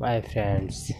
bye friends.